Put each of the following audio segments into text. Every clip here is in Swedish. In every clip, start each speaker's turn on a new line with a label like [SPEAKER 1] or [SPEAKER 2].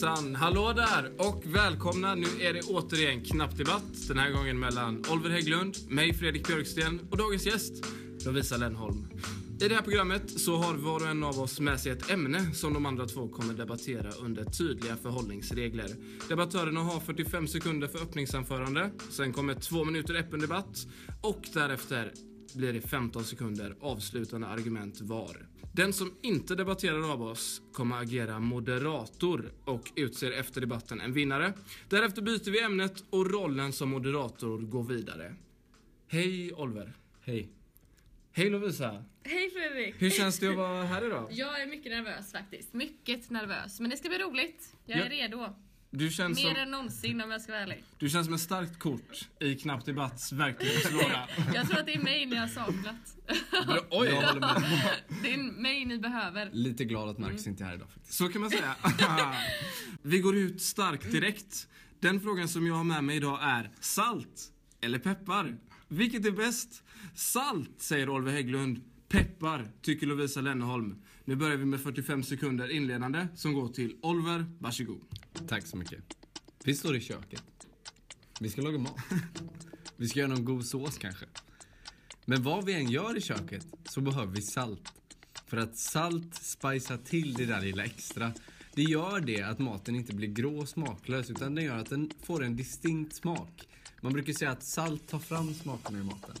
[SPEAKER 1] Hejsan, hallå där och välkomna. Nu är det återigen knappdebatt. Den här gången mellan Oliver Hägglund, mig Fredrik Björksten och dagens gäst Lovisa Lennholm. I det här programmet så har var och en av oss med sig ett ämne som de andra två kommer debattera under tydliga förhållningsregler. Debattörerna har 45 sekunder för öppningsanförande, sen kommer två minuter öppen debatt och därefter blir det 15 sekunder avslutande argument var. Den som inte debatterar av oss kommer agera moderator och utser efter debatten en vinnare. Därefter byter vi ämnet och rollen som moderator går vidare. Hej Oliver.
[SPEAKER 2] Hej.
[SPEAKER 1] Hej Lovisa.
[SPEAKER 3] Hej Fredrik!
[SPEAKER 1] Hur känns det att vara här idag?
[SPEAKER 3] Jag är mycket nervös faktiskt. Mycket nervös. Men det ska bli roligt. Jag är
[SPEAKER 1] Ja.
[SPEAKER 3] redo.
[SPEAKER 1] Du känns,
[SPEAKER 3] Mer
[SPEAKER 1] som,
[SPEAKER 3] än någonsin om jag ska vara ärlig.
[SPEAKER 1] du känns som ett starkt kort i Knapp Debatts verktygslåda.
[SPEAKER 3] Jag tror att det är mig ni har saknat.
[SPEAKER 1] Oj!
[SPEAKER 2] Jag håller med.
[SPEAKER 3] Det är mig ni behöver.
[SPEAKER 2] Lite glad att Marcus inte är här idag faktiskt.
[SPEAKER 1] Så kan man säga. Vi går ut starkt direkt. Den frågan som jag har med mig idag är salt eller peppar? Vilket är bäst? Salt, säger Oliver Hägglund. Peppar, tycker Lovisa Lenneholm. Nu börjar vi med 45 sekunder inledande som går till Oliver. Varsågod.
[SPEAKER 2] Tack så mycket. Vi står i köket. Vi ska laga mat. Vi ska göra någon god sås kanske. Men vad vi än gör i köket så behöver vi salt. För att salt spicar till det där lilla extra. Det gör det att maten inte blir grå och smaklös utan det gör att den får en distinkt smak. Man brukar säga att salt tar fram smakerna i maten.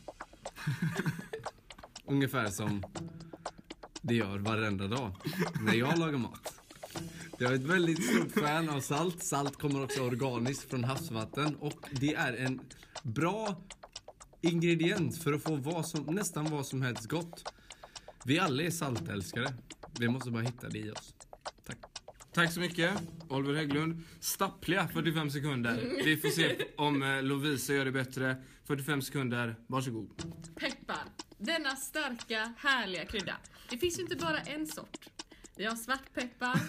[SPEAKER 2] Ungefär som det gör varenda dag när jag lagar mat. Jag är ett väldigt stort fan av salt. Salt kommer också organiskt från havsvatten och det är en bra ingrediens för att få vad som, nästan vad som helst gott. Vi alla är saltälskare. Vi måste bara hitta det i oss. Tack.
[SPEAKER 1] Tack så mycket, Oliver Hägglund. Stappliga 45 sekunder. Vi får se om eh, Lovisa gör det bättre. 45 sekunder, varsågod.
[SPEAKER 3] Peppar. Denna starka, härliga krydda. Det finns ju inte bara en sort. Vi har svartpeppar,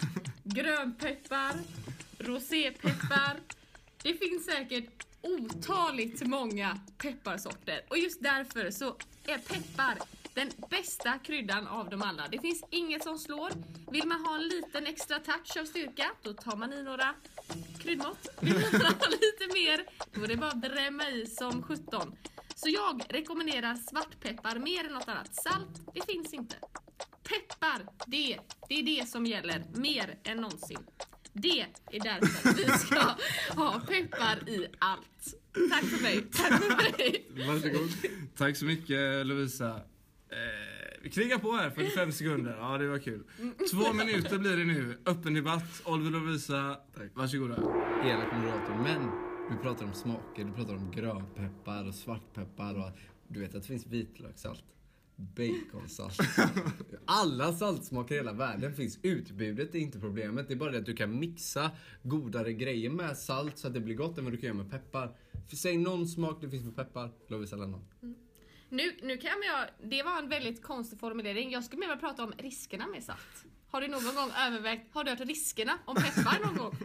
[SPEAKER 3] grönpeppar, rosépeppar. Det finns säkert otaligt många pepparsorter och just därför så är peppar den bästa kryddan av dem alla. Det finns inget som slår. Vill man ha en liten extra touch av styrka, då tar man i några kryddmått. Vill man ha lite mer, då är det bara att drämma i som 17. Så jag rekommenderar svartpeppar mer än något annat. Salt, det finns inte. Peppar, det, det är det som gäller mer än någonsin. Det är därför vi ska ha peppar i allt. Tack för mig. Tack för mig.
[SPEAKER 1] Varsågod. Tack så mycket Lovisa. Eh, vi krigar på här, 45 sekunder. Ja, det var kul. Två minuter blir det nu. Öppen debatt. Oliver Lovisa,
[SPEAKER 2] Tack.
[SPEAKER 1] varsågoda.
[SPEAKER 2] Elak moderator, men du pratar om smaker, du pratar om grönpeppar och svartpeppar och du vet att det finns vitlökssalt, baconsalt. Alla saltsmaker i hela världen finns. Utbudet är inte problemet. Det är bara det att du kan mixa godare grejer med salt så att det blir gott än vad du kan göra med peppar. För säg någon smak det finns med peppar, Lovisa Lennon.
[SPEAKER 3] Nu, nu kan jag, det var en väldigt konstig formulering. Jag skulle mer vilja prata om riskerna med salt. Har du någon gång övervägt, har du hört riskerna om peppar någon gång?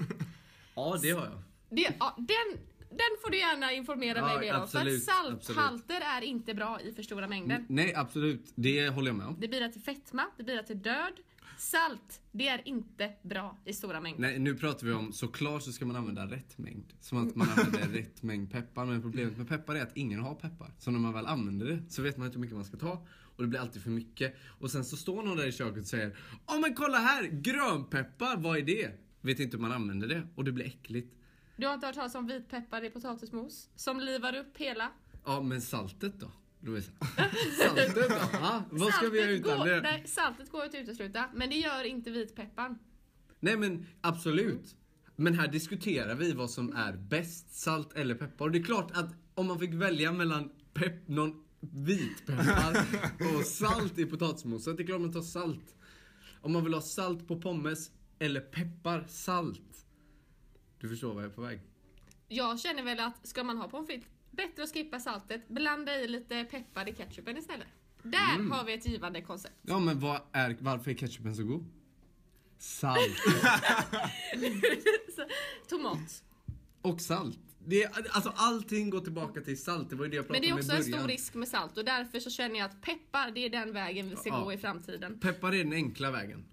[SPEAKER 2] Ja, det har jag.
[SPEAKER 3] Det, ja, den, den får du gärna informera
[SPEAKER 2] Ja,
[SPEAKER 3] mig mer om. För salthalter är inte bra i för stora mängder.
[SPEAKER 2] Nej, absolut. Det håller jag med om.
[SPEAKER 3] Det bidrar till fetma, det bidrar till död. Salt, det är inte bra i stora mängder.
[SPEAKER 2] Nej, nu pratar vi om såklart så ska man använda rätt mängd. Som att man använder rätt mängd peppar. Men problemet med peppar är att ingen har peppar. Så när man väl använder det så vet man inte hur mycket man ska ta. Och det blir alltid för mycket. Och sen så står någon där i köket och säger Åh men kolla här! Grönpeppar, vad är det? Vet inte hur man använder det. Och det blir äckligt.
[SPEAKER 3] Du har inte hört talas om vitpeppar i potatismos? Som livar upp hela?
[SPEAKER 2] Ja, men saltet då? Lovisa? Saltet då? Ja, vad ska vi göra
[SPEAKER 3] Saltet
[SPEAKER 2] utan
[SPEAKER 3] går,
[SPEAKER 2] det?
[SPEAKER 3] nej, saltet går att utesluta, men det gör inte vitpepparn.
[SPEAKER 2] Nej men absolut. Men här diskuterar vi vad som är bäst, salt eller peppar. Och det är klart att om man fick välja mellan pepp, någon vitpeppar och salt i potatismoset, det är klart man tar salt. Om man vill ha salt på pommes eller peppar, salt. Du förstår vad jag är på väg?
[SPEAKER 3] Jag känner väl att ska man ha pommes frites, bättre att skippa saltet, blanda i lite peppar i ketchupen istället. Där
[SPEAKER 2] Mm.
[SPEAKER 3] har vi ett givande koncept.
[SPEAKER 2] Ja men vad är, varför är ketchupen så god? Salt.
[SPEAKER 3] Tomat.
[SPEAKER 2] Och salt. Det är, alltså allting går tillbaka till salt, det var ju det jag
[SPEAKER 3] Men
[SPEAKER 2] pratade
[SPEAKER 3] det är
[SPEAKER 2] om i
[SPEAKER 3] också en
[SPEAKER 2] början.
[SPEAKER 3] stor risk med salt och därför så känner jag att peppar, det är den vägen vi ska
[SPEAKER 2] Ja.
[SPEAKER 3] gå i framtiden.
[SPEAKER 2] Peppar är den enkla vägen.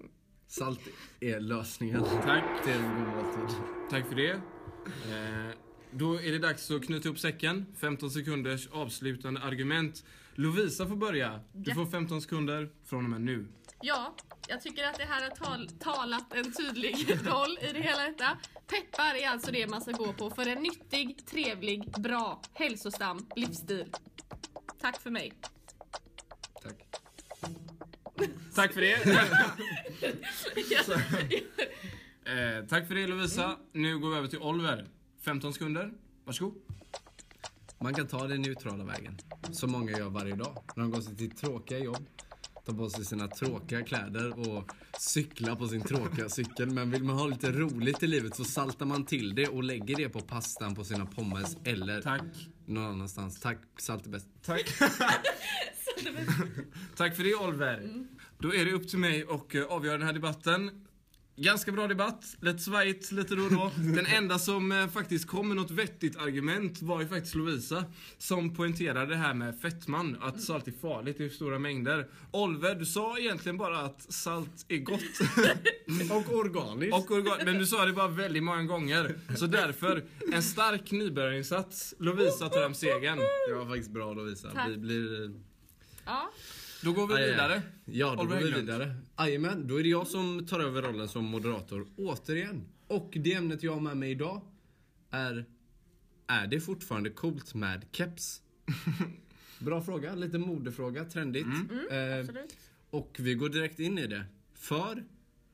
[SPEAKER 2] Salt är lösningen
[SPEAKER 1] Tack.
[SPEAKER 2] till en god måltid.
[SPEAKER 1] Tack för det. Eh, då är det dags att knyta upp säcken. 15 sekunders avslutande argument. Lovisa får börja. Du
[SPEAKER 3] Ja.
[SPEAKER 1] får 15 sekunder från och med nu.
[SPEAKER 3] Ja, jag tycker att det här har tal talat en tydlig roll i det hela detta. Peppar är alltså det man ska gå på för en nyttig, trevlig, bra, hälsosam livsstil. Tack för mig.
[SPEAKER 2] Tack
[SPEAKER 1] för det. eh, tack för det Lovisa. Nu går vi över till Oliver. 15 sekunder. Varsågod.
[SPEAKER 2] Man kan ta den neutrala vägen, som många gör varje dag. När de går till sitt tråkiga jobb, tar på sig sina tråkiga kläder och cyklar på sin tråkiga cykel. Men vill man ha lite roligt i livet så saltar man till det och lägger det på pastan på sina pommes eller
[SPEAKER 1] Tack.
[SPEAKER 2] någon annanstans. Tack, salt är bäst.
[SPEAKER 1] Tack. Tack för det Oliver. Då är det upp till mig och eh, avgöra den här debatten. Ganska bra debatt, lite svajigt lite då och då. Den enda som eh, faktiskt kom med något vettigt argument var ju faktiskt Lovisa. Som poängterade det här med fettman, att salt är farligt i stora mängder. Oliver, du sa egentligen bara att salt är gott.
[SPEAKER 2] Och organiskt.
[SPEAKER 1] och organ, men du sa det bara väldigt många gånger. Så därför, en stark nybörjarinsats. Lovisa tar hem segern.
[SPEAKER 2] Det var faktiskt bra Lovisa.
[SPEAKER 3] Tack.
[SPEAKER 2] Vi blir...
[SPEAKER 3] Ja,
[SPEAKER 1] Då går vi vidare.
[SPEAKER 2] Ja, då går vi vidare. Jajamän, då är det jag som tar över rollen som moderator återigen. Och det ämnet jag har med mig idag är... Är det fortfarande coolt med keps? Bra fråga, lite modefråga, trendigt. Eh,
[SPEAKER 3] absolut.
[SPEAKER 2] och vi går direkt in i det. För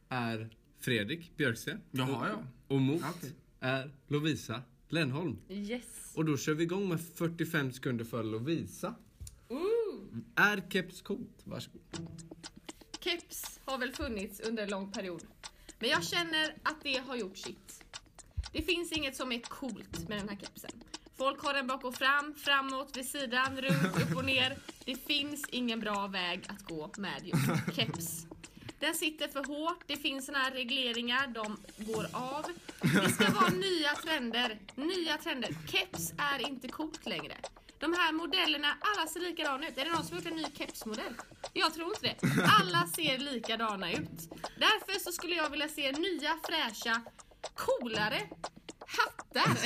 [SPEAKER 2] är Fredrik Björksten.
[SPEAKER 1] Jaha,
[SPEAKER 2] och,
[SPEAKER 1] ja.
[SPEAKER 2] och mot
[SPEAKER 1] Okej.
[SPEAKER 2] är Lovisa Lennholm.
[SPEAKER 3] Yes.
[SPEAKER 2] Och då kör vi igång med 45 sekunder för Lovisa.
[SPEAKER 3] Ooh.
[SPEAKER 2] Är keps coolt? Varsågod.
[SPEAKER 3] Keps har väl funnits under en lång period. Men jag känner att det har gjort sitt. Det finns inget som är coolt med den här kepsen. Folk har den bak och fram, framåt, vid sidan, runt, upp och ner. Det finns ingen bra väg att gå med just keps. Den sitter för hårt, det finns såna här regleringar, de går av. Det ska vara nya trender, nya trender. Keps är inte coolt längre. De här modellerna, alla ser likadana ut. Är det någon som har gjort en ny kepsmodell? Jag tror inte det. Alla ser likadana ut. Därför så skulle jag vilja se nya fräscha, coolare hattar.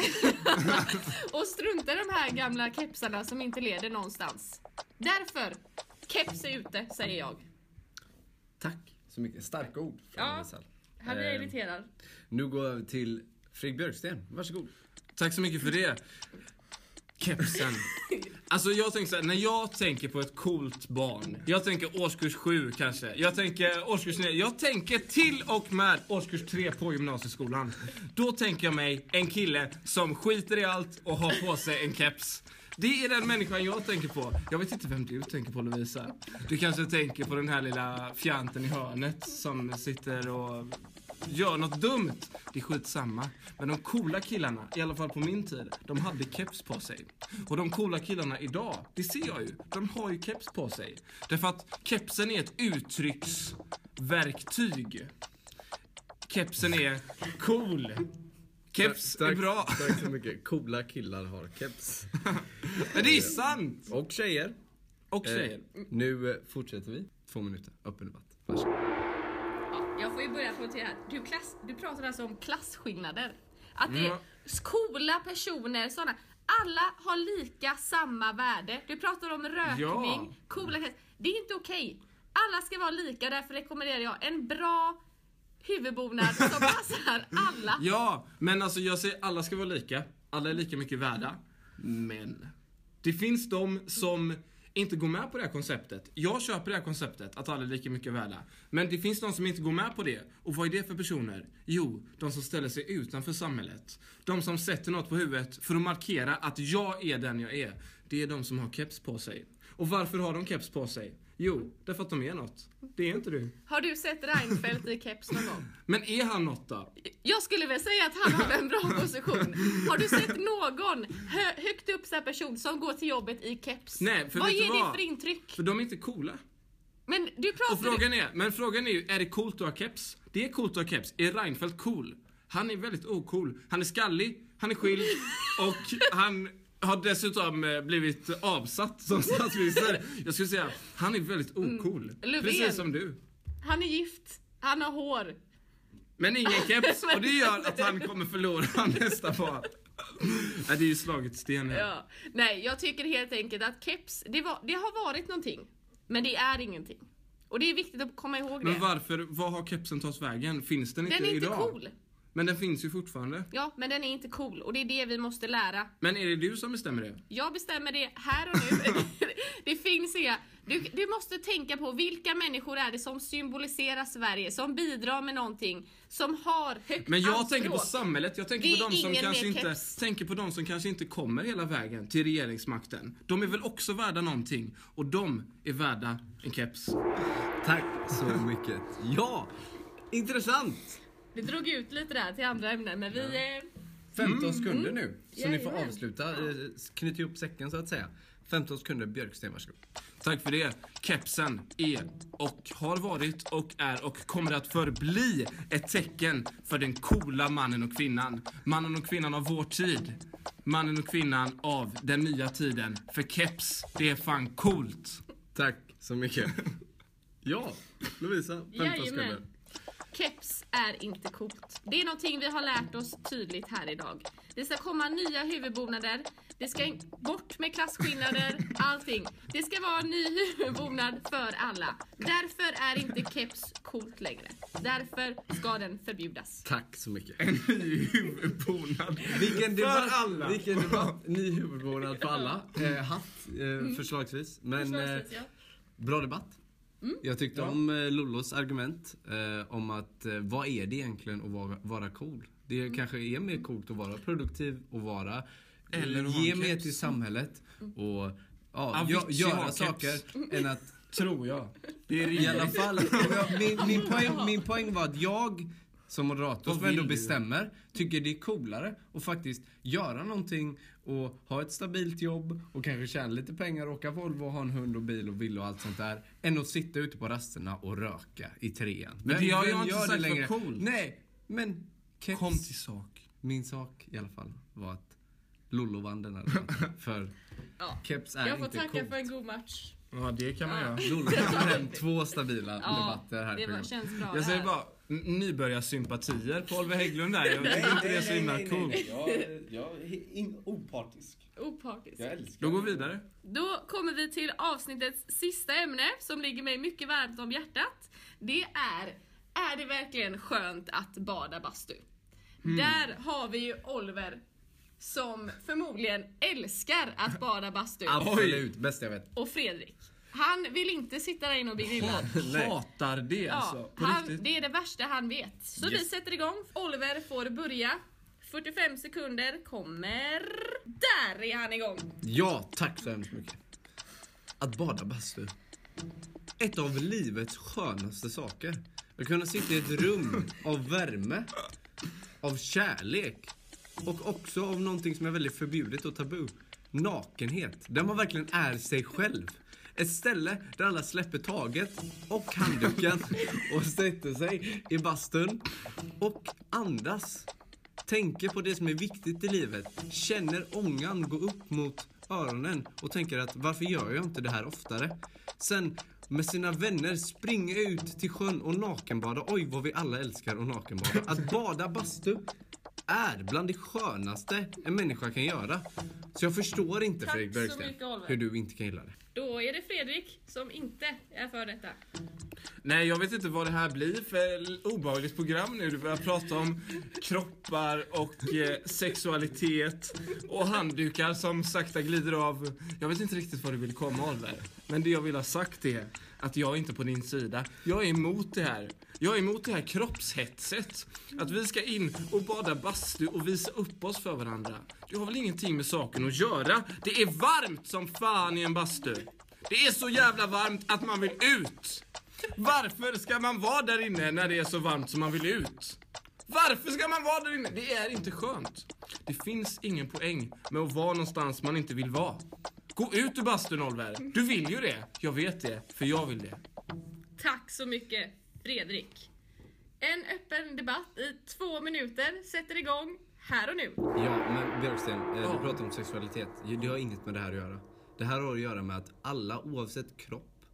[SPEAKER 3] och strunta i de här gamla kepsarna som inte leder någonstans. Därför, keps är ute, säger jag.
[SPEAKER 2] Tack så mycket. Starka ord från
[SPEAKER 3] Ja. Här blir jag
[SPEAKER 2] Eh,
[SPEAKER 3] irriterad.
[SPEAKER 2] Nu går jag över till Fredrik Björksten. Varsågod.
[SPEAKER 1] Tack så mycket för det. Kepsen. Alltså jag tänker såhär, när jag tänker på ett coolt barn. Jag tänker årskurs 7 kanske. Jag tänker årskurs 9. Jag tänker till och med årskurs 3 på gymnasieskolan. Då tänker jag mig en kille som skiter i allt och har på sig en keps. Det är den människan jag tänker på. Jag vet inte vem du tänker på Lovisa. Du kanske tänker på den här lilla fjanten i hörnet som sitter och gör något dumt. Det är skitsamma. Men de coola killarna, i alla fall på min tid, de hade keps på sig. Och de coola killarna idag, det ser jag ju, de har ju keps på sig. Därför att kepsen är ett uttrycksverktyg. Kepsen är cool. Keps är bra.
[SPEAKER 2] Tack så mycket. Coola killar har keps.
[SPEAKER 1] Men det är sant!
[SPEAKER 2] Och tjejer.
[SPEAKER 1] Och tjejer.
[SPEAKER 2] Eh, nu fortsätter vi. Två minuter. Öppen debatt. Varsågod.
[SPEAKER 3] Ja, jag får ju börja poängtera här. Du, klass, du pratar alltså om klasskillnader. Att det
[SPEAKER 1] Mm.
[SPEAKER 3] är coola personer, sådana. Alla har lika samma värde. Du pratar om rökning,
[SPEAKER 1] Ja.
[SPEAKER 3] coola Det är inte okej. Alla ska vara lika, därför rekommenderar jag en bra huvudbonad som passar alla.
[SPEAKER 1] Ja, men alltså jag säger alla ska vara lika. Alla är lika mycket värda. Men det finns de som inte går med på det här konceptet. Jag köper det här konceptet, att alla är lika mycket värda. Men det finns de som inte går med på det. Och vad är det för personer? Jo, de som ställer sig utanför samhället. De som sätter något på huvudet för att markera att jag är den jag är. Det är de som har keps på sig. Och varför har de keps på sig? Jo, därför att de är något. Det är inte du.
[SPEAKER 3] Har du sett Reinfeldt i keps någon gång?
[SPEAKER 1] Men är han något då?
[SPEAKER 3] Jag skulle väl säga att han har en bra position. Har du sett någon hö högt uppsatt person som går till jobbet i keps?
[SPEAKER 1] Nej, för
[SPEAKER 3] vad ger det för intryck?
[SPEAKER 1] För de är inte coola.
[SPEAKER 3] Men du pratar...
[SPEAKER 1] Och frågan är, men frågan är ju, är det coolt att ha keps? Det är coolt att ha keps. Är Reinfeldt cool? Han är väldigt ocool. Han är skallig, han är skild och han har dessutom eh, blivit avsatt som statsminister. Jag skulle säga, han är väldigt ocool.
[SPEAKER 3] Löfven.
[SPEAKER 1] Precis som du.
[SPEAKER 3] Han är gift. Han har hår.
[SPEAKER 1] Men ingen keps och det gör att han kommer förlora nästa val. Nej, det är ju slaget sten här.
[SPEAKER 3] Ja. Nej, jag tycker helt enkelt att keps, det, var, det har varit någonting. Men det är ingenting. Och det är viktigt att komma ihåg
[SPEAKER 1] Men
[SPEAKER 3] det.
[SPEAKER 1] varför, vad har kepsen tagit vägen? Finns den inte
[SPEAKER 3] Den är inte
[SPEAKER 1] idag?
[SPEAKER 3] cool.
[SPEAKER 1] Men den finns ju fortfarande.
[SPEAKER 3] Ja, men den är inte cool och det är det vi måste lära.
[SPEAKER 1] Men är det du som bestämmer det?
[SPEAKER 3] Jag bestämmer det här och nu. det finns inga... Du, du måste tänka på vilka människor är det som symboliserar Sverige, som bidrar med någonting, som har högt
[SPEAKER 1] Men jag
[SPEAKER 3] anspråk.
[SPEAKER 1] tänker på samhället, jag tänker på de som kanske inte,
[SPEAKER 3] keps.
[SPEAKER 1] tänker på de som kanske inte kommer hela vägen till regeringsmakten. De är väl också värda någonting och de är värda en keps.
[SPEAKER 2] Tack så mycket. Ja, intressant.
[SPEAKER 3] Vi drog ut lite där till andra ämnen, men vi... eh,
[SPEAKER 2] 15 sekunder nu. Så ni får avsluta, eh, knyta ihop säcken så att säga. 15 sekunder, Björksten, varsågod.
[SPEAKER 1] Tack för det. Kepsen är och har varit och är och kommer att förbli ett tecken för den coola mannen och kvinnan. Mannen och kvinnan av vår tid. Mannen och kvinnan av den nya tiden. För keps, det är fan coolt.
[SPEAKER 2] Tack så mycket. Ja, Lovisa, 15
[SPEAKER 3] Jajamän.
[SPEAKER 2] sekunder.
[SPEAKER 3] Keps är inte coolt. Det är någonting vi har lärt oss tydligt här idag. Det ska komma nya huvudbonader. Det ska bort med klasskillnader, allting. Det ska vara en ny huvudbonad för alla. Därför är inte keps coolt längre. Därför ska den förbjudas.
[SPEAKER 2] Tack så mycket.
[SPEAKER 1] En ny huvudbonad.
[SPEAKER 2] Vilken debatt,
[SPEAKER 1] För alla.
[SPEAKER 2] Vilken debatt. Ny huvudbonad för alla. Eh, hatt, eh, förslagsvis. Men eh,
[SPEAKER 3] Förslagsvis, ja.
[SPEAKER 2] bra debatt. Jag tyckte
[SPEAKER 1] Ja.
[SPEAKER 2] om eh, Lollos argument eh, om att eh, vad är det egentligen att vara, vara cool? Det kanske är mer coolt att vara produktiv och vara
[SPEAKER 1] Eller att ha
[SPEAKER 2] ge mer till samhället och ja, gö- göra
[SPEAKER 1] keps.
[SPEAKER 2] saker än att
[SPEAKER 1] Tror jag. Det är
[SPEAKER 2] i alla
[SPEAKER 1] rimligt.
[SPEAKER 2] fall, min, min, poäng, min poäng var att jag som moderator som ändå bestämmer tycker det är coolare att faktiskt göra någonting och ha ett stabilt jobb och kanske tjäna lite pengar, åka Volvo, ha en hund och bil och villa och allt sånt där. Än att sitta ute på rasterna och röka i trean.
[SPEAKER 1] Men det har jag inte sagt var
[SPEAKER 2] längre?
[SPEAKER 1] coolt.
[SPEAKER 2] Nej, men keps.
[SPEAKER 1] Kom till sak.
[SPEAKER 2] Min sak i alla fall var att Lollo vann den här. För
[SPEAKER 3] Ja.
[SPEAKER 2] keps är
[SPEAKER 3] Jag får
[SPEAKER 2] inte
[SPEAKER 3] tacka
[SPEAKER 2] coolt.
[SPEAKER 3] för en god match.
[SPEAKER 1] Ja, det kan man
[SPEAKER 3] Ja.
[SPEAKER 1] göra.
[SPEAKER 2] Lollo tog hem två stabila
[SPEAKER 3] Ja,
[SPEAKER 2] debatter här i
[SPEAKER 3] det var, känns bra.
[SPEAKER 1] Jag säger bara nybörjarsympatier på Oliver Hägglund där. Jag tycker inte det är så himla coolt.
[SPEAKER 4] Jag, jag är in, opartisk.
[SPEAKER 3] Opartisk.
[SPEAKER 4] Jag älskar
[SPEAKER 1] Då går vi vidare.
[SPEAKER 3] Då kommer vi till avsnittets sista ämne som ligger mig mycket varmt om hjärtat. Det är, är det verkligen skönt att bada bastu? Där har vi ju Oliver som förmodligen älskar att bada bastu.
[SPEAKER 2] Absolut, bästa jag vet.
[SPEAKER 3] Och Fredrik. Han vill inte sitta där inne och bli grillad.
[SPEAKER 1] Hatar det alltså.
[SPEAKER 3] Ja, han, det är det värsta han vet. Så vi
[SPEAKER 2] Yes.
[SPEAKER 3] sätter igång. Oliver får börja. 45 sekunder kommer... Där är han igång!
[SPEAKER 2] Ja, tack så hemskt mycket. Att bada bastu. Ett av livets skönaste saker. Att kunna sitta i ett rum av värme, av kärlek och också av någonting som är väldigt förbjudet och tabu. Nakenhet. Där man verkligen är sig själv. Ett ställe där alla släpper taget och handduken och sätter sig i bastun och andas. Tänker på det som är viktigt i livet. Känner ångan gå upp mot öronen och tänker att varför gör jag inte det här oftare? Sen med sina vänner springa ut till sjön och nakenbada. Oj vad vi alla älskar att nakenbada. Att bada bastu är bland det skönaste en människa kan göra. Så jag förstår inte
[SPEAKER 3] Tack
[SPEAKER 2] Fredrik Bergsten
[SPEAKER 3] mycket,
[SPEAKER 2] hur du inte kan gilla det.
[SPEAKER 3] Då är det Fredrik som inte är för detta.
[SPEAKER 1] Nej, jag vet inte vad det här blir för obehagligt program nu. Du börjar prata om kroppar och eh, sexualitet och handdukar som sakta glider av. Jag vet inte riktigt vad du vill komma Oliver. Men det jag vill ha sagt är att jag inte är på din sida. Jag är emot det här. Jag är emot det här kroppshetset. Att vi ska in och bada bastu och visa upp oss för varandra. Det har väl ingenting med saken att göra. Det är varmt som fan i en bastu. Det är så jävla varmt att man vill ut. Varför ska man vara där inne när det är så varmt som man vill ut? Varför ska man vara där inne? Det är inte skönt. Det finns ingen poäng med att vara någonstans man inte vill vara. Gå ut ur bastun Oliver. Du vill ju det. Jag vet det, för jag vill det.
[SPEAKER 3] Tack så mycket Fredrik. En öppen debatt i två minuter sätter igång här och nu.
[SPEAKER 2] Ja, men Björksten, eh,
[SPEAKER 1] Ja.
[SPEAKER 2] du pratar om sexualitet. Det har inget med det här att göra. Det här har att göra med att alla, oavsett kropp,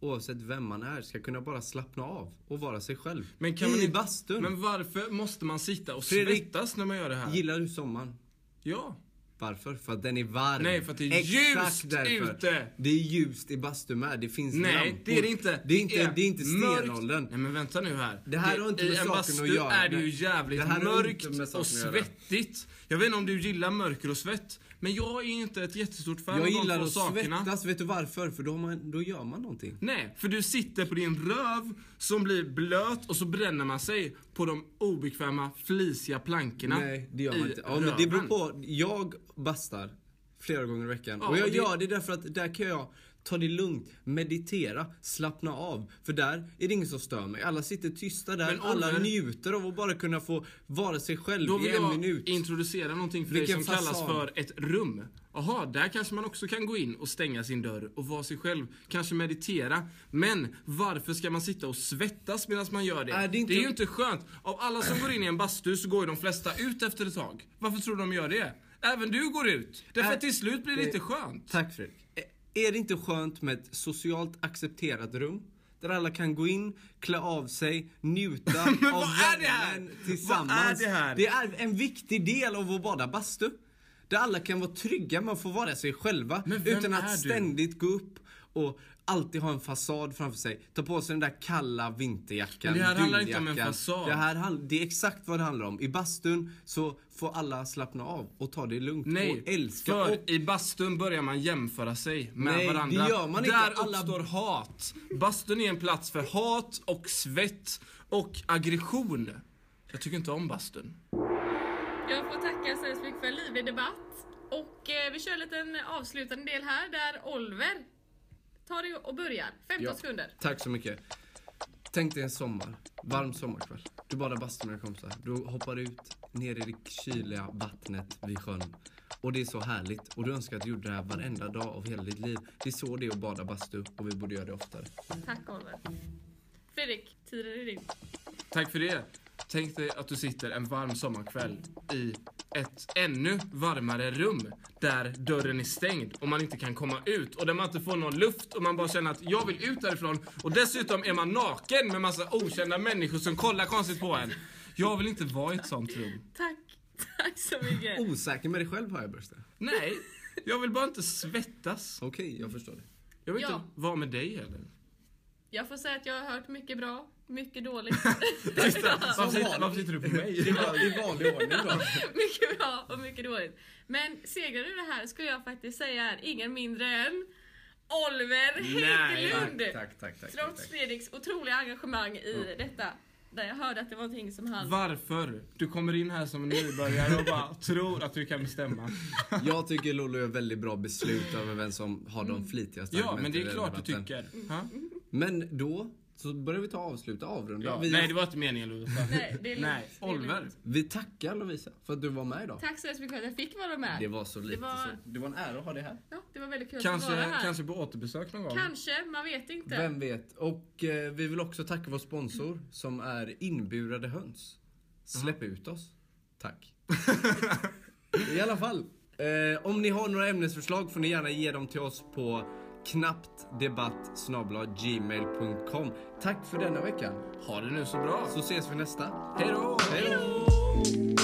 [SPEAKER 2] oavsett vem man är, ska kunna bara slappna av och vara sig själv.
[SPEAKER 1] Men kan
[SPEAKER 2] I
[SPEAKER 1] man inte-
[SPEAKER 2] bastun.
[SPEAKER 1] Men varför måste man sitta och
[SPEAKER 2] Fredrik,
[SPEAKER 1] svettas när man gör det här?
[SPEAKER 2] Gillar du sommaren?
[SPEAKER 1] Ja.
[SPEAKER 2] Varför? För att den är varm.
[SPEAKER 1] Nej, för att det är
[SPEAKER 2] Exakt
[SPEAKER 1] ljust
[SPEAKER 2] därför.
[SPEAKER 1] ute.
[SPEAKER 2] Det är ljust i bastun med. Det finns
[SPEAKER 1] Nej,
[SPEAKER 2] lampor.
[SPEAKER 1] det är det inte.
[SPEAKER 2] Det är inte, det är inte stenåldern.
[SPEAKER 1] Nej men vänta nu här.
[SPEAKER 2] Det här har inte
[SPEAKER 1] I
[SPEAKER 2] med
[SPEAKER 1] en
[SPEAKER 2] saken
[SPEAKER 1] bastu
[SPEAKER 2] att göra.
[SPEAKER 1] är det ju
[SPEAKER 2] Det-
[SPEAKER 1] jävligt
[SPEAKER 2] det här
[SPEAKER 1] mörkt och svettigt. Jag vet inte om du gillar mörker och svett. Men jag är inte ett jättestort fan
[SPEAKER 2] Jag
[SPEAKER 1] av de
[SPEAKER 2] gillar
[SPEAKER 1] två
[SPEAKER 2] att
[SPEAKER 1] sakerna.
[SPEAKER 2] svettas. Vet du varför? För då, man, då gör man någonting.
[SPEAKER 1] Nej, för du sitter på din röv som blir blöt och så bränner man sig på de obekväma flisiga plankorna
[SPEAKER 2] Nej, det gör man inte. Ja, men det beror på. Jag bastar flera gånger i veckan.
[SPEAKER 1] Ja,
[SPEAKER 2] och jag
[SPEAKER 1] och det-
[SPEAKER 2] gör det därför att där kan jag ta det lugnt, meditera, slappna av. För där är det ingen som stör mig. Alla sitter tysta där,
[SPEAKER 1] Men
[SPEAKER 2] alla
[SPEAKER 1] Oliver-
[SPEAKER 2] njuter av att bara kunna få vara sig själv
[SPEAKER 1] Då
[SPEAKER 2] i
[SPEAKER 1] vill
[SPEAKER 2] en
[SPEAKER 1] jag
[SPEAKER 2] minut.
[SPEAKER 1] introducera någonting för
[SPEAKER 2] Vilken
[SPEAKER 1] dig som kallas
[SPEAKER 2] fasad.
[SPEAKER 1] för ett rum. Jaha, där kanske man också kan gå in och stänga sin dörr och vara sig själv. Kanske meditera. Men varför ska man sitta och svettas medan man gör det?
[SPEAKER 2] Är det inte-
[SPEAKER 1] är ju inte skönt. Av alla som går in i en bastu så går ju de flesta ut efter ett tag. Varför tror du de gör det? Även du går ut. Därför
[SPEAKER 2] Är-
[SPEAKER 1] att till slut blir det
[SPEAKER 2] det-
[SPEAKER 1] inte skönt.
[SPEAKER 2] Tack Fredrik. Är det inte skönt med ett socialt accepterat rum? Där alla kan gå in, klä av sig, njuta av värmen tillsammans.
[SPEAKER 1] Vad är det här?
[SPEAKER 2] Det är en viktig del av att bada bastu. Där alla kan vara trygga med att få vara sig själva. Utan att
[SPEAKER 1] du?
[SPEAKER 2] ständigt gå upp och alltid ha en fasad framför sig. Ta på sig den där kalla vinterjackan,
[SPEAKER 1] Men det här handlar inte om en fasad.
[SPEAKER 2] Det, här, det är exakt vad det handlar om. I bastun så får alla slappna av och ta det lugnt
[SPEAKER 1] Nej,
[SPEAKER 2] och älska.
[SPEAKER 1] för
[SPEAKER 2] och
[SPEAKER 1] i bastun börjar man jämföra sig med
[SPEAKER 2] Nej, det
[SPEAKER 1] varandra.
[SPEAKER 2] gör man inte.
[SPEAKER 1] Där
[SPEAKER 2] Alla-
[SPEAKER 1] uppstår hat. Bastun är en plats för hat och svett och aggression. Jag tycker inte om bastun.
[SPEAKER 3] Jag får tacka så hemskt mycket för en livlig debatt. Och eh, vi kör en liten avslutande del här där Oliver tar det och börjar. 15
[SPEAKER 2] Ja.
[SPEAKER 3] sekunder.
[SPEAKER 2] Tack så mycket. Tänk dig en sommar, varm sommarkväll. Du badar bastu med dina kompisar. Du hoppar ut ner i det kyliga vattnet vid sjön. Och det är så härligt. Och du önskar att du gjorde det här varenda dag av hela ditt liv. Det är så det är att bada bastu och vi borde göra det oftare.
[SPEAKER 3] Tack Oliver. Fredrik, tiden är din.
[SPEAKER 1] Tack för det. Tänk dig att du sitter en varm sommarkväll i ett ännu varmare rum där dörren är stängd och man inte kan komma ut och där man inte får någon luft och man bara känner att jag vill ut därifrån och dessutom är man naken med massa okända människor som kollar konstigt på en. Jag vill inte vara i ett sånt rum.
[SPEAKER 3] Tack. Tack så mycket.
[SPEAKER 2] Osäker med dig själv har jag Börste.
[SPEAKER 1] Nej, jag vill bara inte svettas.
[SPEAKER 2] Okej, jag förstår det.
[SPEAKER 1] Jag vill
[SPEAKER 3] Ja.
[SPEAKER 1] inte vara med dig heller.
[SPEAKER 3] Jag får säga att jag har hört mycket bra, mycket dåligt.
[SPEAKER 1] Varför sitter, varför sitter du på mig?
[SPEAKER 2] Det var i vanlig ordning då.
[SPEAKER 3] mycket bra och mycket dåligt. Men segrade det här skulle jag faktiskt säga är ingen mindre än Oliver Hägglund.
[SPEAKER 2] Tack, tack, tack. tack,
[SPEAKER 3] Trots
[SPEAKER 2] tack.
[SPEAKER 3] Fredriks otroliga engagemang i detta. Där jag hörde att det var någonting som han...
[SPEAKER 1] Varför? Du kommer in här som en nybörjare och bara tror att du kan bestämma.
[SPEAKER 2] Jag tycker Lollo gör väldigt bra beslut över vem som har de flitigaste
[SPEAKER 1] Ja, men
[SPEAKER 2] argumenten
[SPEAKER 1] det
[SPEAKER 2] i
[SPEAKER 1] är klart du tycker. Ha?
[SPEAKER 2] Men då så börjar vi ta avsluta, avrunda.
[SPEAKER 1] Ja.
[SPEAKER 2] Vi,
[SPEAKER 1] Nej, det var inte meningen Lovisa.
[SPEAKER 3] Nej, det är lugnt.
[SPEAKER 1] Nej,
[SPEAKER 3] Det.
[SPEAKER 1] Oliver.
[SPEAKER 2] vi tackar Lovisa för att du var med idag.
[SPEAKER 3] Tack så hemskt mycket för att jag fick vara med.
[SPEAKER 2] Det var så lite
[SPEAKER 3] var-
[SPEAKER 2] så. Det var en ära att ha dig här.
[SPEAKER 3] Ja, det var väldigt kul att vara
[SPEAKER 1] Kanske,
[SPEAKER 3] här.
[SPEAKER 1] kanske på återbesök någon gång.
[SPEAKER 3] Kanske, man vet inte.
[SPEAKER 2] Vem vet? Och eh, vi vill också tacka vår sponsor som är Inburade höns. Släpp ut oss. Tack. I alla fall. Eh, om ni har några ämnesförslag får ni gärna ge dem till oss på gmail.com. Tack för denna veckan.
[SPEAKER 1] Ha det nu så bra.
[SPEAKER 2] Så ses vi nästa.
[SPEAKER 1] Hej då!
[SPEAKER 2] Hej då!